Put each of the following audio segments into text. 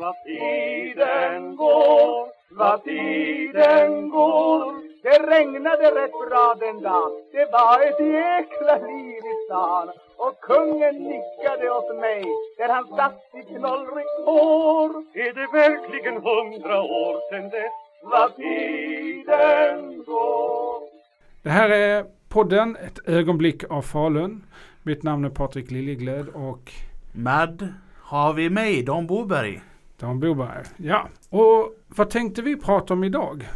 Vad tiden går, vad tiden går. Det regnade rätt bra den dagen Det var ett jäkla liv i stan. Och kungen nickade åt mig där han satt i knollrigt hår. Är det verkligen hundra år sen dess? Vad tiden går. Det här är podden Ett ögonblick av Falun. Mitt namn är Patrik Liljeglöd och Med har vi mig, Dan Boberg. Dan Boberg. Ja, och vad tänkte vi prata om idag?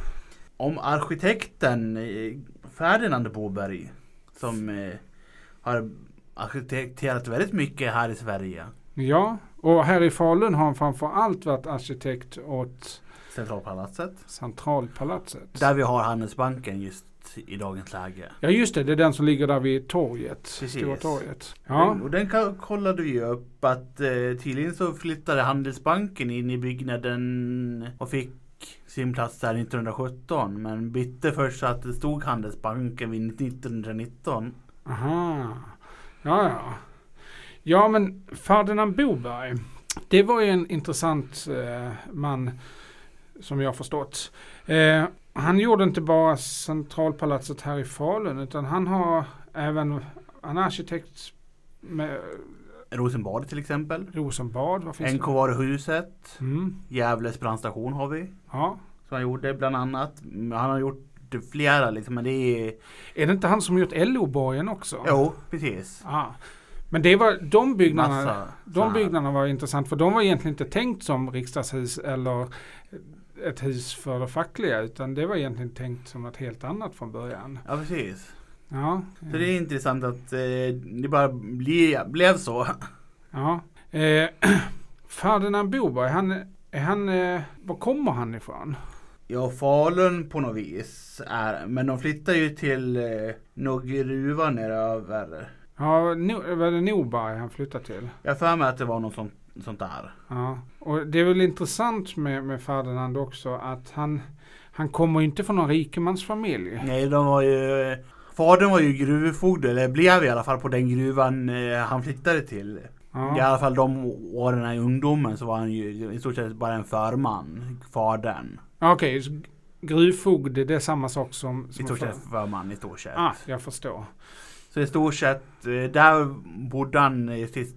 Om arkitekten eh, Ferdinand Boberg. Som eh, har arkitekterat väldigt mycket här i Sverige. Ja, och här i Falun har han framför allt varit arkitekt åt Centralpalatset. Centralpalatset. Där vi har Handelsbanken just i dagens läge. Ja just det, det är den som ligger där vid torget. Precis. Stora torget. Den, Ja, och den kollade vi upp att eh, tydligen så flyttade Handelsbanken in i byggnaden och fick sin plats där 1917 men bytte först så att det stod Handelsbanken vid 1919. aha. Ja, ja. Ja, men Ferdinand Boberg. Det var ju en intressant eh, man som jag har förstått. Eh, han gjorde inte bara Centralpalatset här i Falun utan han har även, han är arkitekt med Rosenbad till exempel. Rosenbad. Vad finns det? NK-varuhuset. Mm, Gävles brandstation har vi. ja. Som han gjorde bland annat. Han har gjort flera liksom. Men det är... Är det inte han som gjort LO-borgen också? Jo, precis. Ja. Men det var de byggnaderna. Massa De byggnaderna var intressant för de var egentligen inte tänkt som riksdagshus eller ett hus för det fackliga utan det var egentligen tänkt som något helt annat från början. Ja, precis. Ja, Så det är intressant att eh, det bara bli, blev så. ja. Eh, Ferdinand Boberg, han, är han, eh, var kommer han ifrån? Ja, Falun på något vis. Är, men de flyttar ju till eh, någon gruva neröver. Ja, no, var det Norberg han flyttade till? Jag för mig att det var något sånt, sånt där. Ja, och det är väl intressant med, med Ferdinand också att han, han kommer inte från någon rikemansfamilj. Nej, de var ju... Fadern var ju gruvfogde, eller blev i alla fall på den gruvan eh, han flyttade till. I Ja, alla fall de åren i ungdomen så var han ju i stort sett bara en förman, fadern. okej. så gruvfogde, det är samma sak som... I som stort för- sett förman i stort sett. Ah, jag förstår. Så i stort sett, eh, där bodde han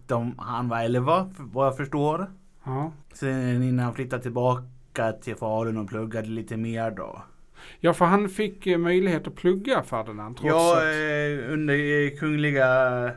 de, han var 11, för- vad jag förstår. Ja. Sen innan han flyttade tillbaka till Falun och pluggade lite mer då. ja, för han fick eh, möjlighet att plugga Ferdinand trots Ja, att... eh, under Kungliga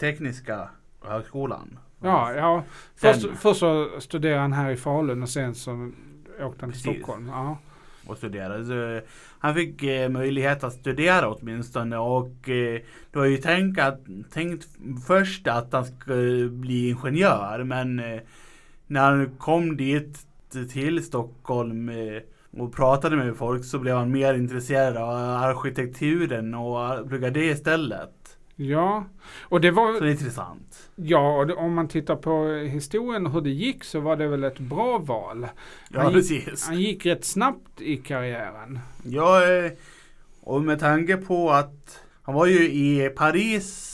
Tekniska Högskolan. Ja, ja. Sen- Först, först så studerade han här i Falun och sen så åkte han till Precis. Stockholm. Ja och studerade. Så eh, han fick eh, möjlighet att studera åtminstone och eh, det var ju tänkt, att, tänkt först att han skulle bli ingenjör men när han kom dit till Stockholm och pratade med folk så blev han mer intresserad av arkitekturen och pluggade det istället ja, och det var... Så det är intressant. Ja, och det, om man tittar på historien hur det gick så var det väl ett bra val. Ja, Han gick- precis. Han gick rätt snabbt i karriären. Ja, eh, och med tanke på att han var ju i Paris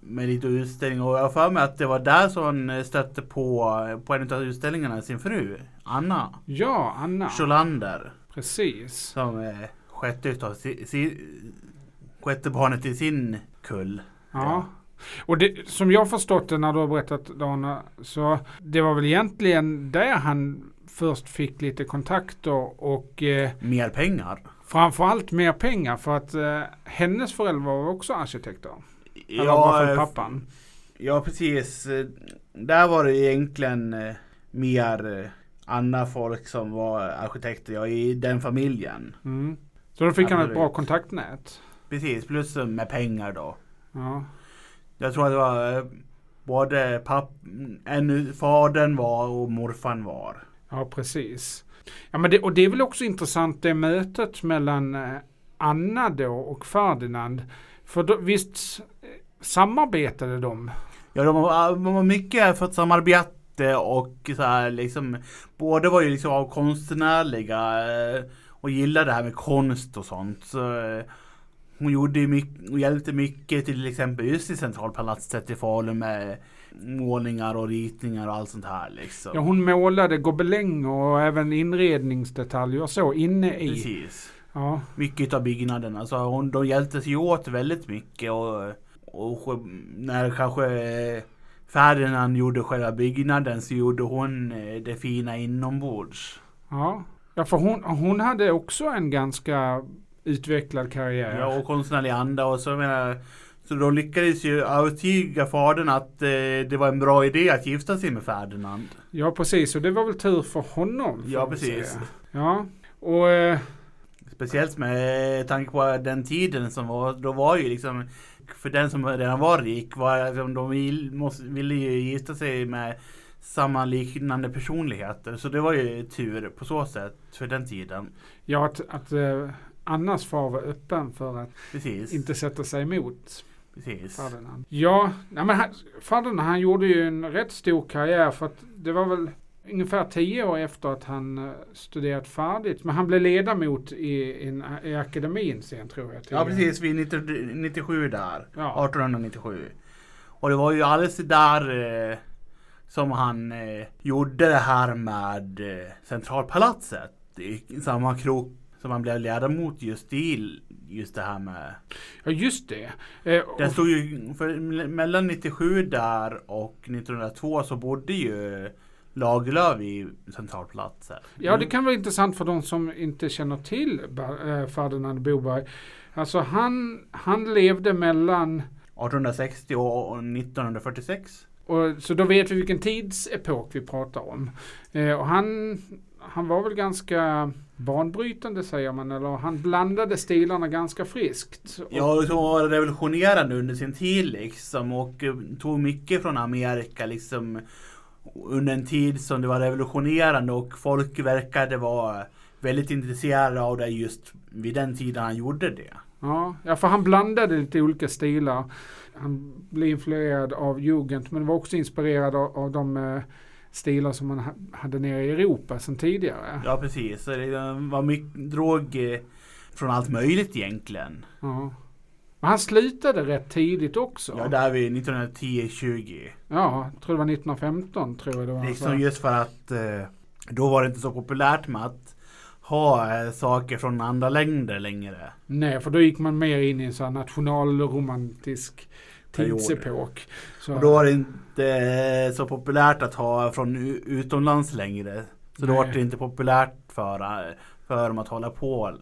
med lite utställning och jag har för mig att det var där som han eh, stötte på, på en av utställningarna sin fru, Anna Ja, Anna. Scholander. Precis. Som eh, sjätte utav si, si, sjätte barnet i sin kull. Ja. Och det, som jag förstått det när du har berättat Dana, så det var väl egentligen där han först fick lite kontakter och eh, Mer pengar. framförallt mer pengar för att eh, hennes föräldrar var också arkitekter. Eller fall eh, pappan. Ja, precis. Eh, Där var det egentligen eh, mer eh, andra folk som var arkitekter ja, i den familjen. Mm. Så då fick han ett bra kontaktnät. Precis, plus med pengar då. Ja. Jag tror att det var eh, både papp, en, fadern var och morfan var. Ja, precis. Ja, men det, och det är väl också intressant det mötet mellan eh, Anna då och Ferdinand. För då, visst eh, samarbetade de? Ja, de var, var mycket för ett samarbete och så här liksom. Båda var ju liksom av konstnärliga och gillade det här med konst och sånt. Så, hon gjorde mycket och hjälpte mycket till exempel just i Centralpalatset i Falun med målningar och ritningar och allt sånt här liksom. Ja, hon målade gobelänger och även inredningsdetaljer och så inne i. Precis. Ja, Mycket av byggnaderna. Så hon, de hjälptes ju åt väldigt mycket och, och när kanske eh, Ferdinand gjorde själva byggnaden så gjorde hon eh, det fina inombords. ja. ja för hon, hon hade också en ganska utvecklad karriär. Ja, och konstnärlig anda och så jag menar så då lyckades ju övertyga fadern att eh, det var en bra idé att gifta sig med Ferdinand. Ja, precis. Och det var väl tur för honom. Ja, precis. säga. Ja, och eh, Speciellt med tanke på den tiden som var, då var ju liksom för den som redan var rik, var, liksom, de ville ju gifta sig med samma liknande personligheter. Så det var ju tur på så sätt för den tiden. ja, att, att eh, Annas far var öppen för att Precis. inte sätta sig emot Precis. Ferdinand. Ja, nej men han, Ferdinand han gjorde ju en rätt stor karriär för att det var väl ungefär tio år efter att han eh, studerat färdigt. Men han blev ledamot i, i, i akademin sen tror jag. Ja precis, vid 90, 97 där. Ja. 1897. Och det var ju alldeles där eh, som han eh, gjorde det här med eh, Centralpalatset. I samma krok som han blev ledamot just i just det här med. Ja, just det. Eh, och- Det stod ju, för mellan 97 där och 1902 så bodde ju Lagerlöf i Centralpalatset. Ja, det kan vara intressant för de som inte känner till eh, Ferdinand Boberg. Alltså han, han levde mellan, 1860 och 1946. och, så då vet vi vilken tidsepok vi pratar om. Eh, och han, han var väl ganska banbrytande säger man, eller han blandade stilarna ganska friskt. Och- Ja, och så var revolutionerande under sin tid liksom och eh, tog mycket från Amerika liksom under en tid som det var revolutionerande och folk verkade vara väldigt intresserade av det just vid den tiden han gjorde det. Ja, ja, för han blandade lite olika stilar. Han blev influerad av Jugend men var också inspirerad av, av de eh, stilar som man ha- hade nere i Europa sedan tidigare. Ja, precis. Det var mycket drog eh, från allt möjligt egentligen. Ja. Men han slutade rätt tidigt också. Ja, där vid 1910-20. Ja, jag tror det var 1915 tror jag det var. Liksom just för att eh, då var det inte så populärt med att ha eh, saker från andra länder längre. Nej, för då gick man mer in i en sån nationalromantisk. Tidsepok. Och då var det inte eh, så populärt att ha från utomlands längre. Så då var det inte populärt för, för dem att hålla på.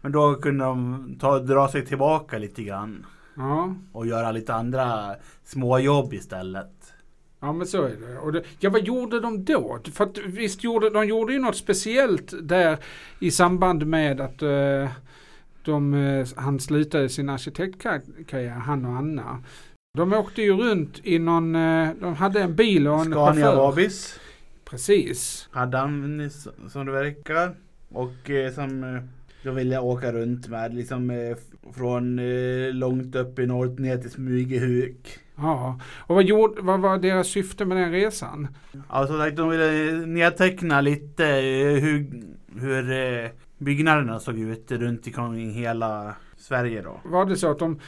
Men då kunde de ta, dra sig tillbaka lite grann. ja, Och göra lite andra småjobb istället. ja, men så är det. Och det. Ja, vad gjorde de då? För att visst gjorde de gjorde ju något speciellt där i samband med att eh, de, eh, han slutade sin arkitektkarriär, han och Anna. De åkte ju runt i någon, eh, de hade en bil och en Scania chaufför. Vabis Precis. hade han som det verkar. Och eh, som eh, då ville åka runt med liksom eh, från eh, långt upp i norr ner till Smygehuk. Ja, och vad, gjorde, vad var deras syfte med den resan? Alltså de ville nedteckna lite hur, hur byggnaderna såg ut runt omkring hela Sverige då. Var det så att de,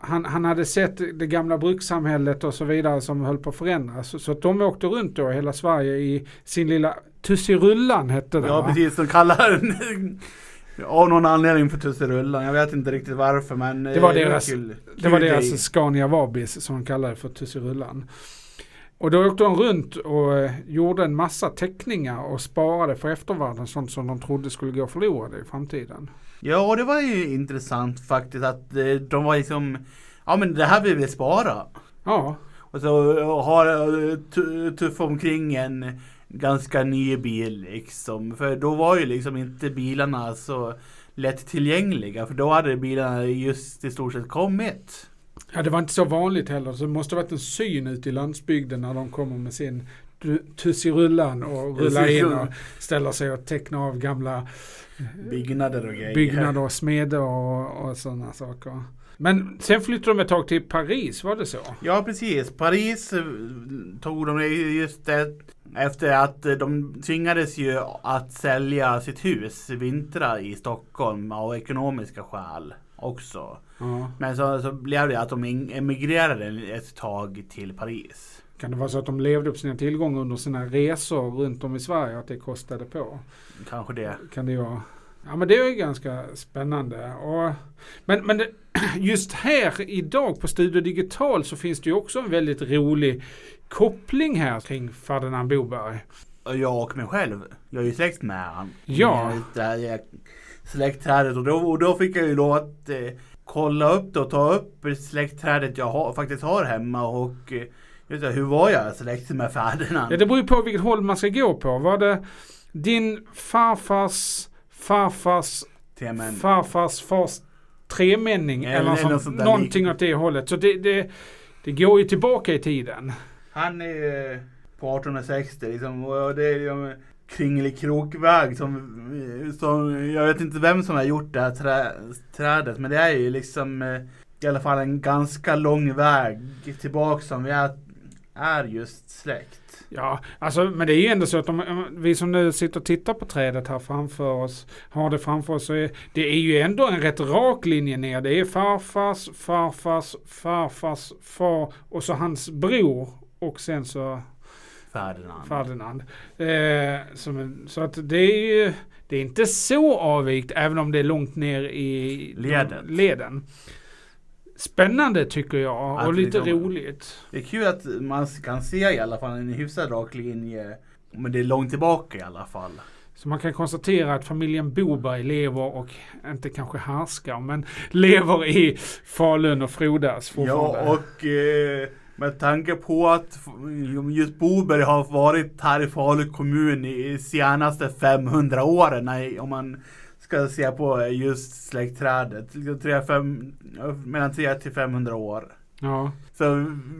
han, han hade sett det gamla brukssamhället och så vidare som höll på att förändras. Så, så de åkte runt då i hela Sverige i sin lilla Tusserullan hette det Ja va? precis, de kallar den av någon anledning för Tusserullan. Jag vet inte riktigt varför men Det var eh, deras- kul. Det var Kul deras Scania Vabis som de kallade för Tusserullan. Och då åkte de runt och eh, gjorde en massa teckningar och sparade för eftervärlden sånt som de trodde skulle gå förlorade i framtiden. Ja, det var ju intressant faktiskt att eh, de var liksom Ja men det här vill vi spara. Ja, Och så har eh, tu- tuffa omkring en ganska ny bil liksom. För då var ju liksom inte bilarna så lätt tillgängliga. För då hade bilarna just i stort sett kommit. Ja, det var inte så vanligt heller. Så det måste ha varit en syn ute i landsbygden när de kommer med sin tu- Tusserullan och rullar in och ställer sig och tecknar av gamla Byggnader och grejer. byggnader och smeder och, och sådana saker. Men sen flyttade de ett tag till Paris, var det så? Ja precis. Paris eh, tog de just det efter att eh, de tvingades ju att sälja sitt hus vintra i Stockholm av ekonomiska skäl också. Ja. Men så, så blev det att de emigrerade ett tag till Paris. Kan det vara så att de levde upp sina tillgångar under sina resor runt om i Sverige att det kostade på? Kanske det. Kan det vara. Ja men det är ju ganska spännande. Och, men men det, just här idag på Studio Digital så finns det ju också en väldigt rolig koppling här kring Ferdinand Boberg. Jag och mig själv. Jag är ju släkt med han. Ja. Det här släktträdet och då, och då fick jag ju lov att eh, kolla upp det och ta upp släktträdet jag har, faktiskt har hemma och eh, det, hur var jag släkt med Ferdinand? Ja, det beror ju på vilket håll man ska gå på. Var det din farfars farfars Temen. farfars fars tremänning eller det är något sånt, någonting lik- åt det hållet. Så det, det, det går ju tillbaka i tiden. Han är ju på 1860 liksom och det är ju kringelikrokväg som, som, jag vet inte vem som har gjort det här trä, trädet men det är ju liksom eh, i alla fall en ganska lång väg tillbaka som vi är, är just släkt. Ja, alltså, men det är ju ändå så att de, vi som nu sitter och tittar på trädet här framför oss, har det framför oss, så är det är ju ändå en rätt rak linje ner. Det är farfars, farfars, farfars, far och så hans bror och sen så Ferdinand. Ferdinand. Eh, som så att det är ju, det är inte så avvikt även om det är långt ner i de- Ledet. leden. Spännande tycker jag Att och lite liksom- roligt. Det är kul att man kan se i alla fall en hyfsat rak linje. Men det är långt tillbaka i alla fall. Så man kan konstatera att familjen Boberg lever och inte kanske härskar men lever i Falun och frodas fortfarande. Ja, och eh, med tanke på att just Boberg har varit här i Falu kommun i senaste 500 åren, nej, om man ska se på just släktträdet. Liksom tre, fem, mellan 3 till 500 år ja. Så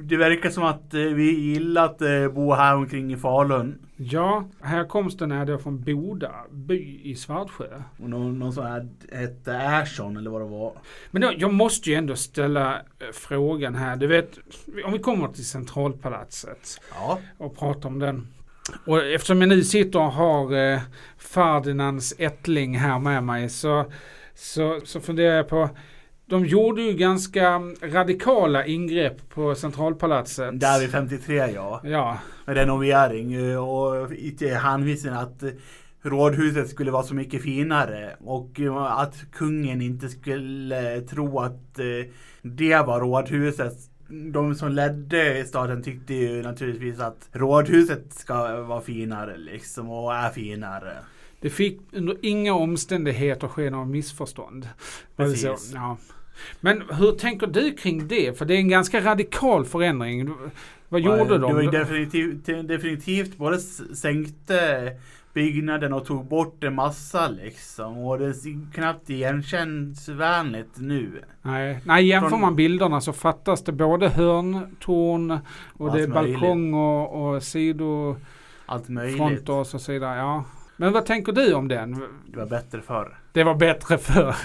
det verkar som att eh, vi gillar att eh, bo här omkring i Falun. ja, härkomsten är då från Boda by i Svartsjö. Och någon, någon här hette Ersson eller vad det var. Men då, jag måste ju ändå ställa eh, frågan här. Du vet, om vi kommer till Centralpalatset Ja. och pratar om den. Och eftersom jag nu sitter och har Ferdinands ättling här med mig så, så, så funderar jag på de gjorde ju ganska radikala ingrepp på Centralpalatset. Där vid 53 ja. Ja, renovering eh, och hänvisning att rådhuset skulle vara så mycket finare och eh, att kungen inte skulle tro att eh, det var rådhuset. De som ledde staden tyckte ju naturligtvis att rådhuset ska vara finare liksom och är finare. det fick under inga omständigheter ske några missförstånd. Precis. Ja. Men hur tänker du kring det? För det är en ganska radikal förändring. Vad gjorde det de? var ju definitivt, definitivt både sänkte byggnaden och tog bort en massa liksom. Och det är knappt igenkännelsevänligt nu. Nej, nej jämför Från- man bilderna så fattas det både hörntorn och Allt det är balkong och, och sidofronter och så vidare. Ja. Men vad tänker du om den? Det var bättre förr. Det var bättre förr.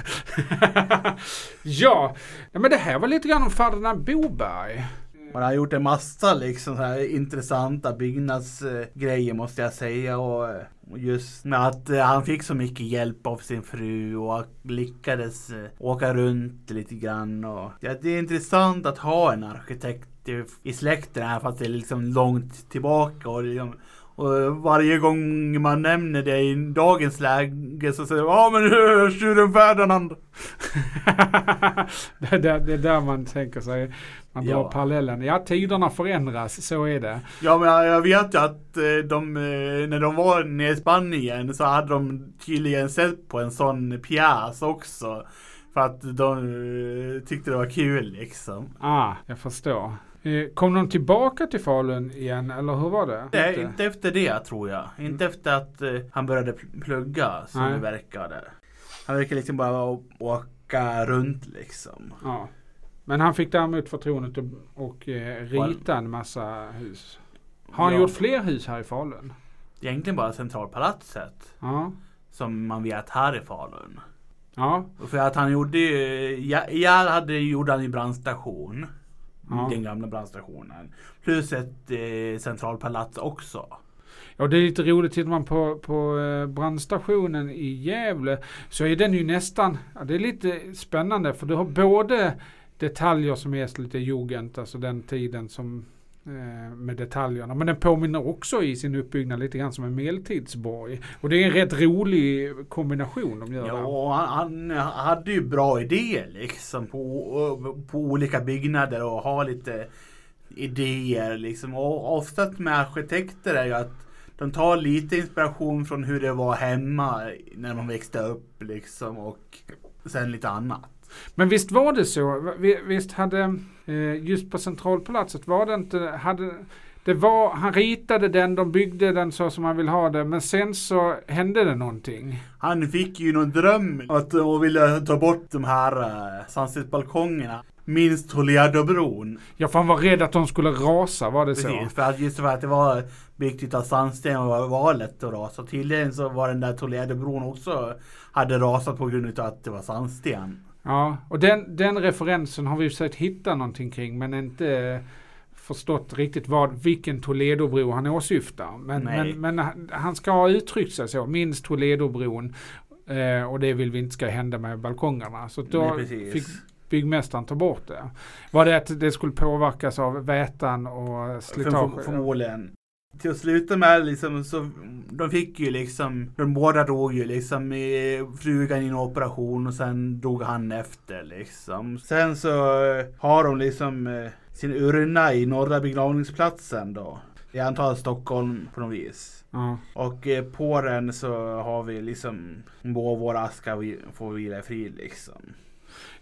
ja, Nej, men det här var lite grann om Ferdinand Boberg. Man har gjort en massa liksom här intressanta byggnadsgrejer måste jag säga. Och just med att eh, han fick så mycket hjälp av sin fru och lyckades eh, åka runt lite grann. Och, ja, det är intressant att ha en arkitekt i, i släkten här fast det är liksom långt tillbaka. Och, liksom, och varje gång man nämner det i dagens läge så säger man ja men tjuren Ferdinand. det, är där, det är där man tänker sig. Man drar Ja. parallellen. Ja, tiderna förändras. Så är det. Ja men jag jag vet ju att eh, de, eh, när de var nere i Spanien så hade de tydligen sett på en sån pjäs också. För att de eh, tyckte det var kul liksom. Ah, jag förstår. Eh, Kom de tillbaka till Falun igen eller hur var det? Nej, inte efter det tror jag. Inte efter att eh, han började pl- plugga som Nej. det verkade. Han verkar liksom bara åka runt liksom. Ja. Men han fick däremot förtroendet att och, eh, rita en massa hus. Har han Ja. gjort fler hus här i Falun? Egentligen bara Centralpalatset. Ja. Som man vet här i Falun. Ja. För att han gjorde ju, ja, jag hade gjorde han i brandstation. Ja. Den gamla brandstationen. Plus ett eh, centralpalats också. Ja, det är lite roligt. Tittar man på, på eh, brandstationen i Gävle så är den ju nästan, ja, det är lite spännande för du har både detaljer som är lite jugend, alltså den tiden som med detaljerna. Men den påminner också i sin uppbyggnad lite grann som en medeltidsborg. Och det är en rätt rolig kombination de gör Ja, han, han hade ju bra idéer liksom på, på olika byggnader och ha lite idéer liksom. Och oftast med arkitekter är ju att de tar lite inspiration från hur det var hemma när man växte upp liksom och sen lite annat. Men visst var det så? Vi- Visst hade, eh, just på Centralpalatset var det inte, hade, det var, han ritade den, de byggde den så som han vill ha det, men sen så hände det någonting. Han fick ju någon dröm att och ville ta bort de här uh, Sunset-balkongerna. Minst Toledobron. Ja, för han var rädd att de skulle rasa, var det så? Precis, för att just för att det var byggt utav sandsten och var- lätt att rasa. Tydligen så var den där Toledobron också hade rasat på grund utav att det var sandsten. Ja, och den, den referensen har vi försökt hitta någonting kring, men inte eh, förstått riktigt vad, vilken Toledobro han åsyftar. Men, men, men han- ska ha uttryckt sig så, minst Toledobron. Eh, och det vill vi inte ska hända med balkongerna. Så då Nej, fick byggmästaren ta bort det. Var det att det skulle påverkas av vätan och slitage? för, förmodligen. Till att sluta med liksom så de fick ju liksom, de båda dog ju liksom i frugan i en operation och sen dog han efter liksom. Sen så eh, har de liksom eh, sin urna i norra begravningsplatsen då. Jag antar Stockholm på något vis. Ja. Och eh, på den så har vi liksom må vår aska vi- får vila i frid liksom.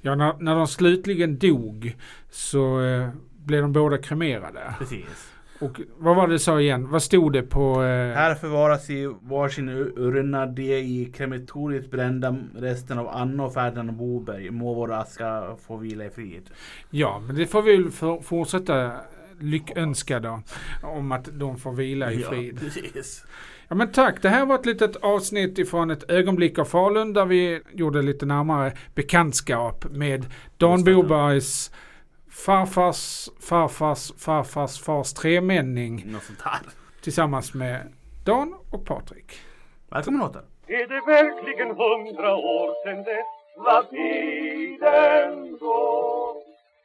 Ja, när, när de slutligen dog så eh, blev de båda kremerade. Precis. Och vad var det du sa igen? Vad stod det på? Eh, Här förvaras i varsin ur- urna de i krematoriet brända resten av Anna och Ferdinand Boberg. Må vår aska få vila i frid. Ja, men det får vi väl för, fortsätta lyckönska då. Om att de får vila i frid. Ja, precis. Ja men tack, det här var ett litet avsnitt ifrån ett ögonblick av Falun där vi gjorde lite närmare bekantskap med Dan. Bobergs farfars farfars farfars fars tremänning Något sånt här. tillsammans med Dan och Patrik. Välkommen åter. Är det verkligen hundra år sedan dess vad tiden går?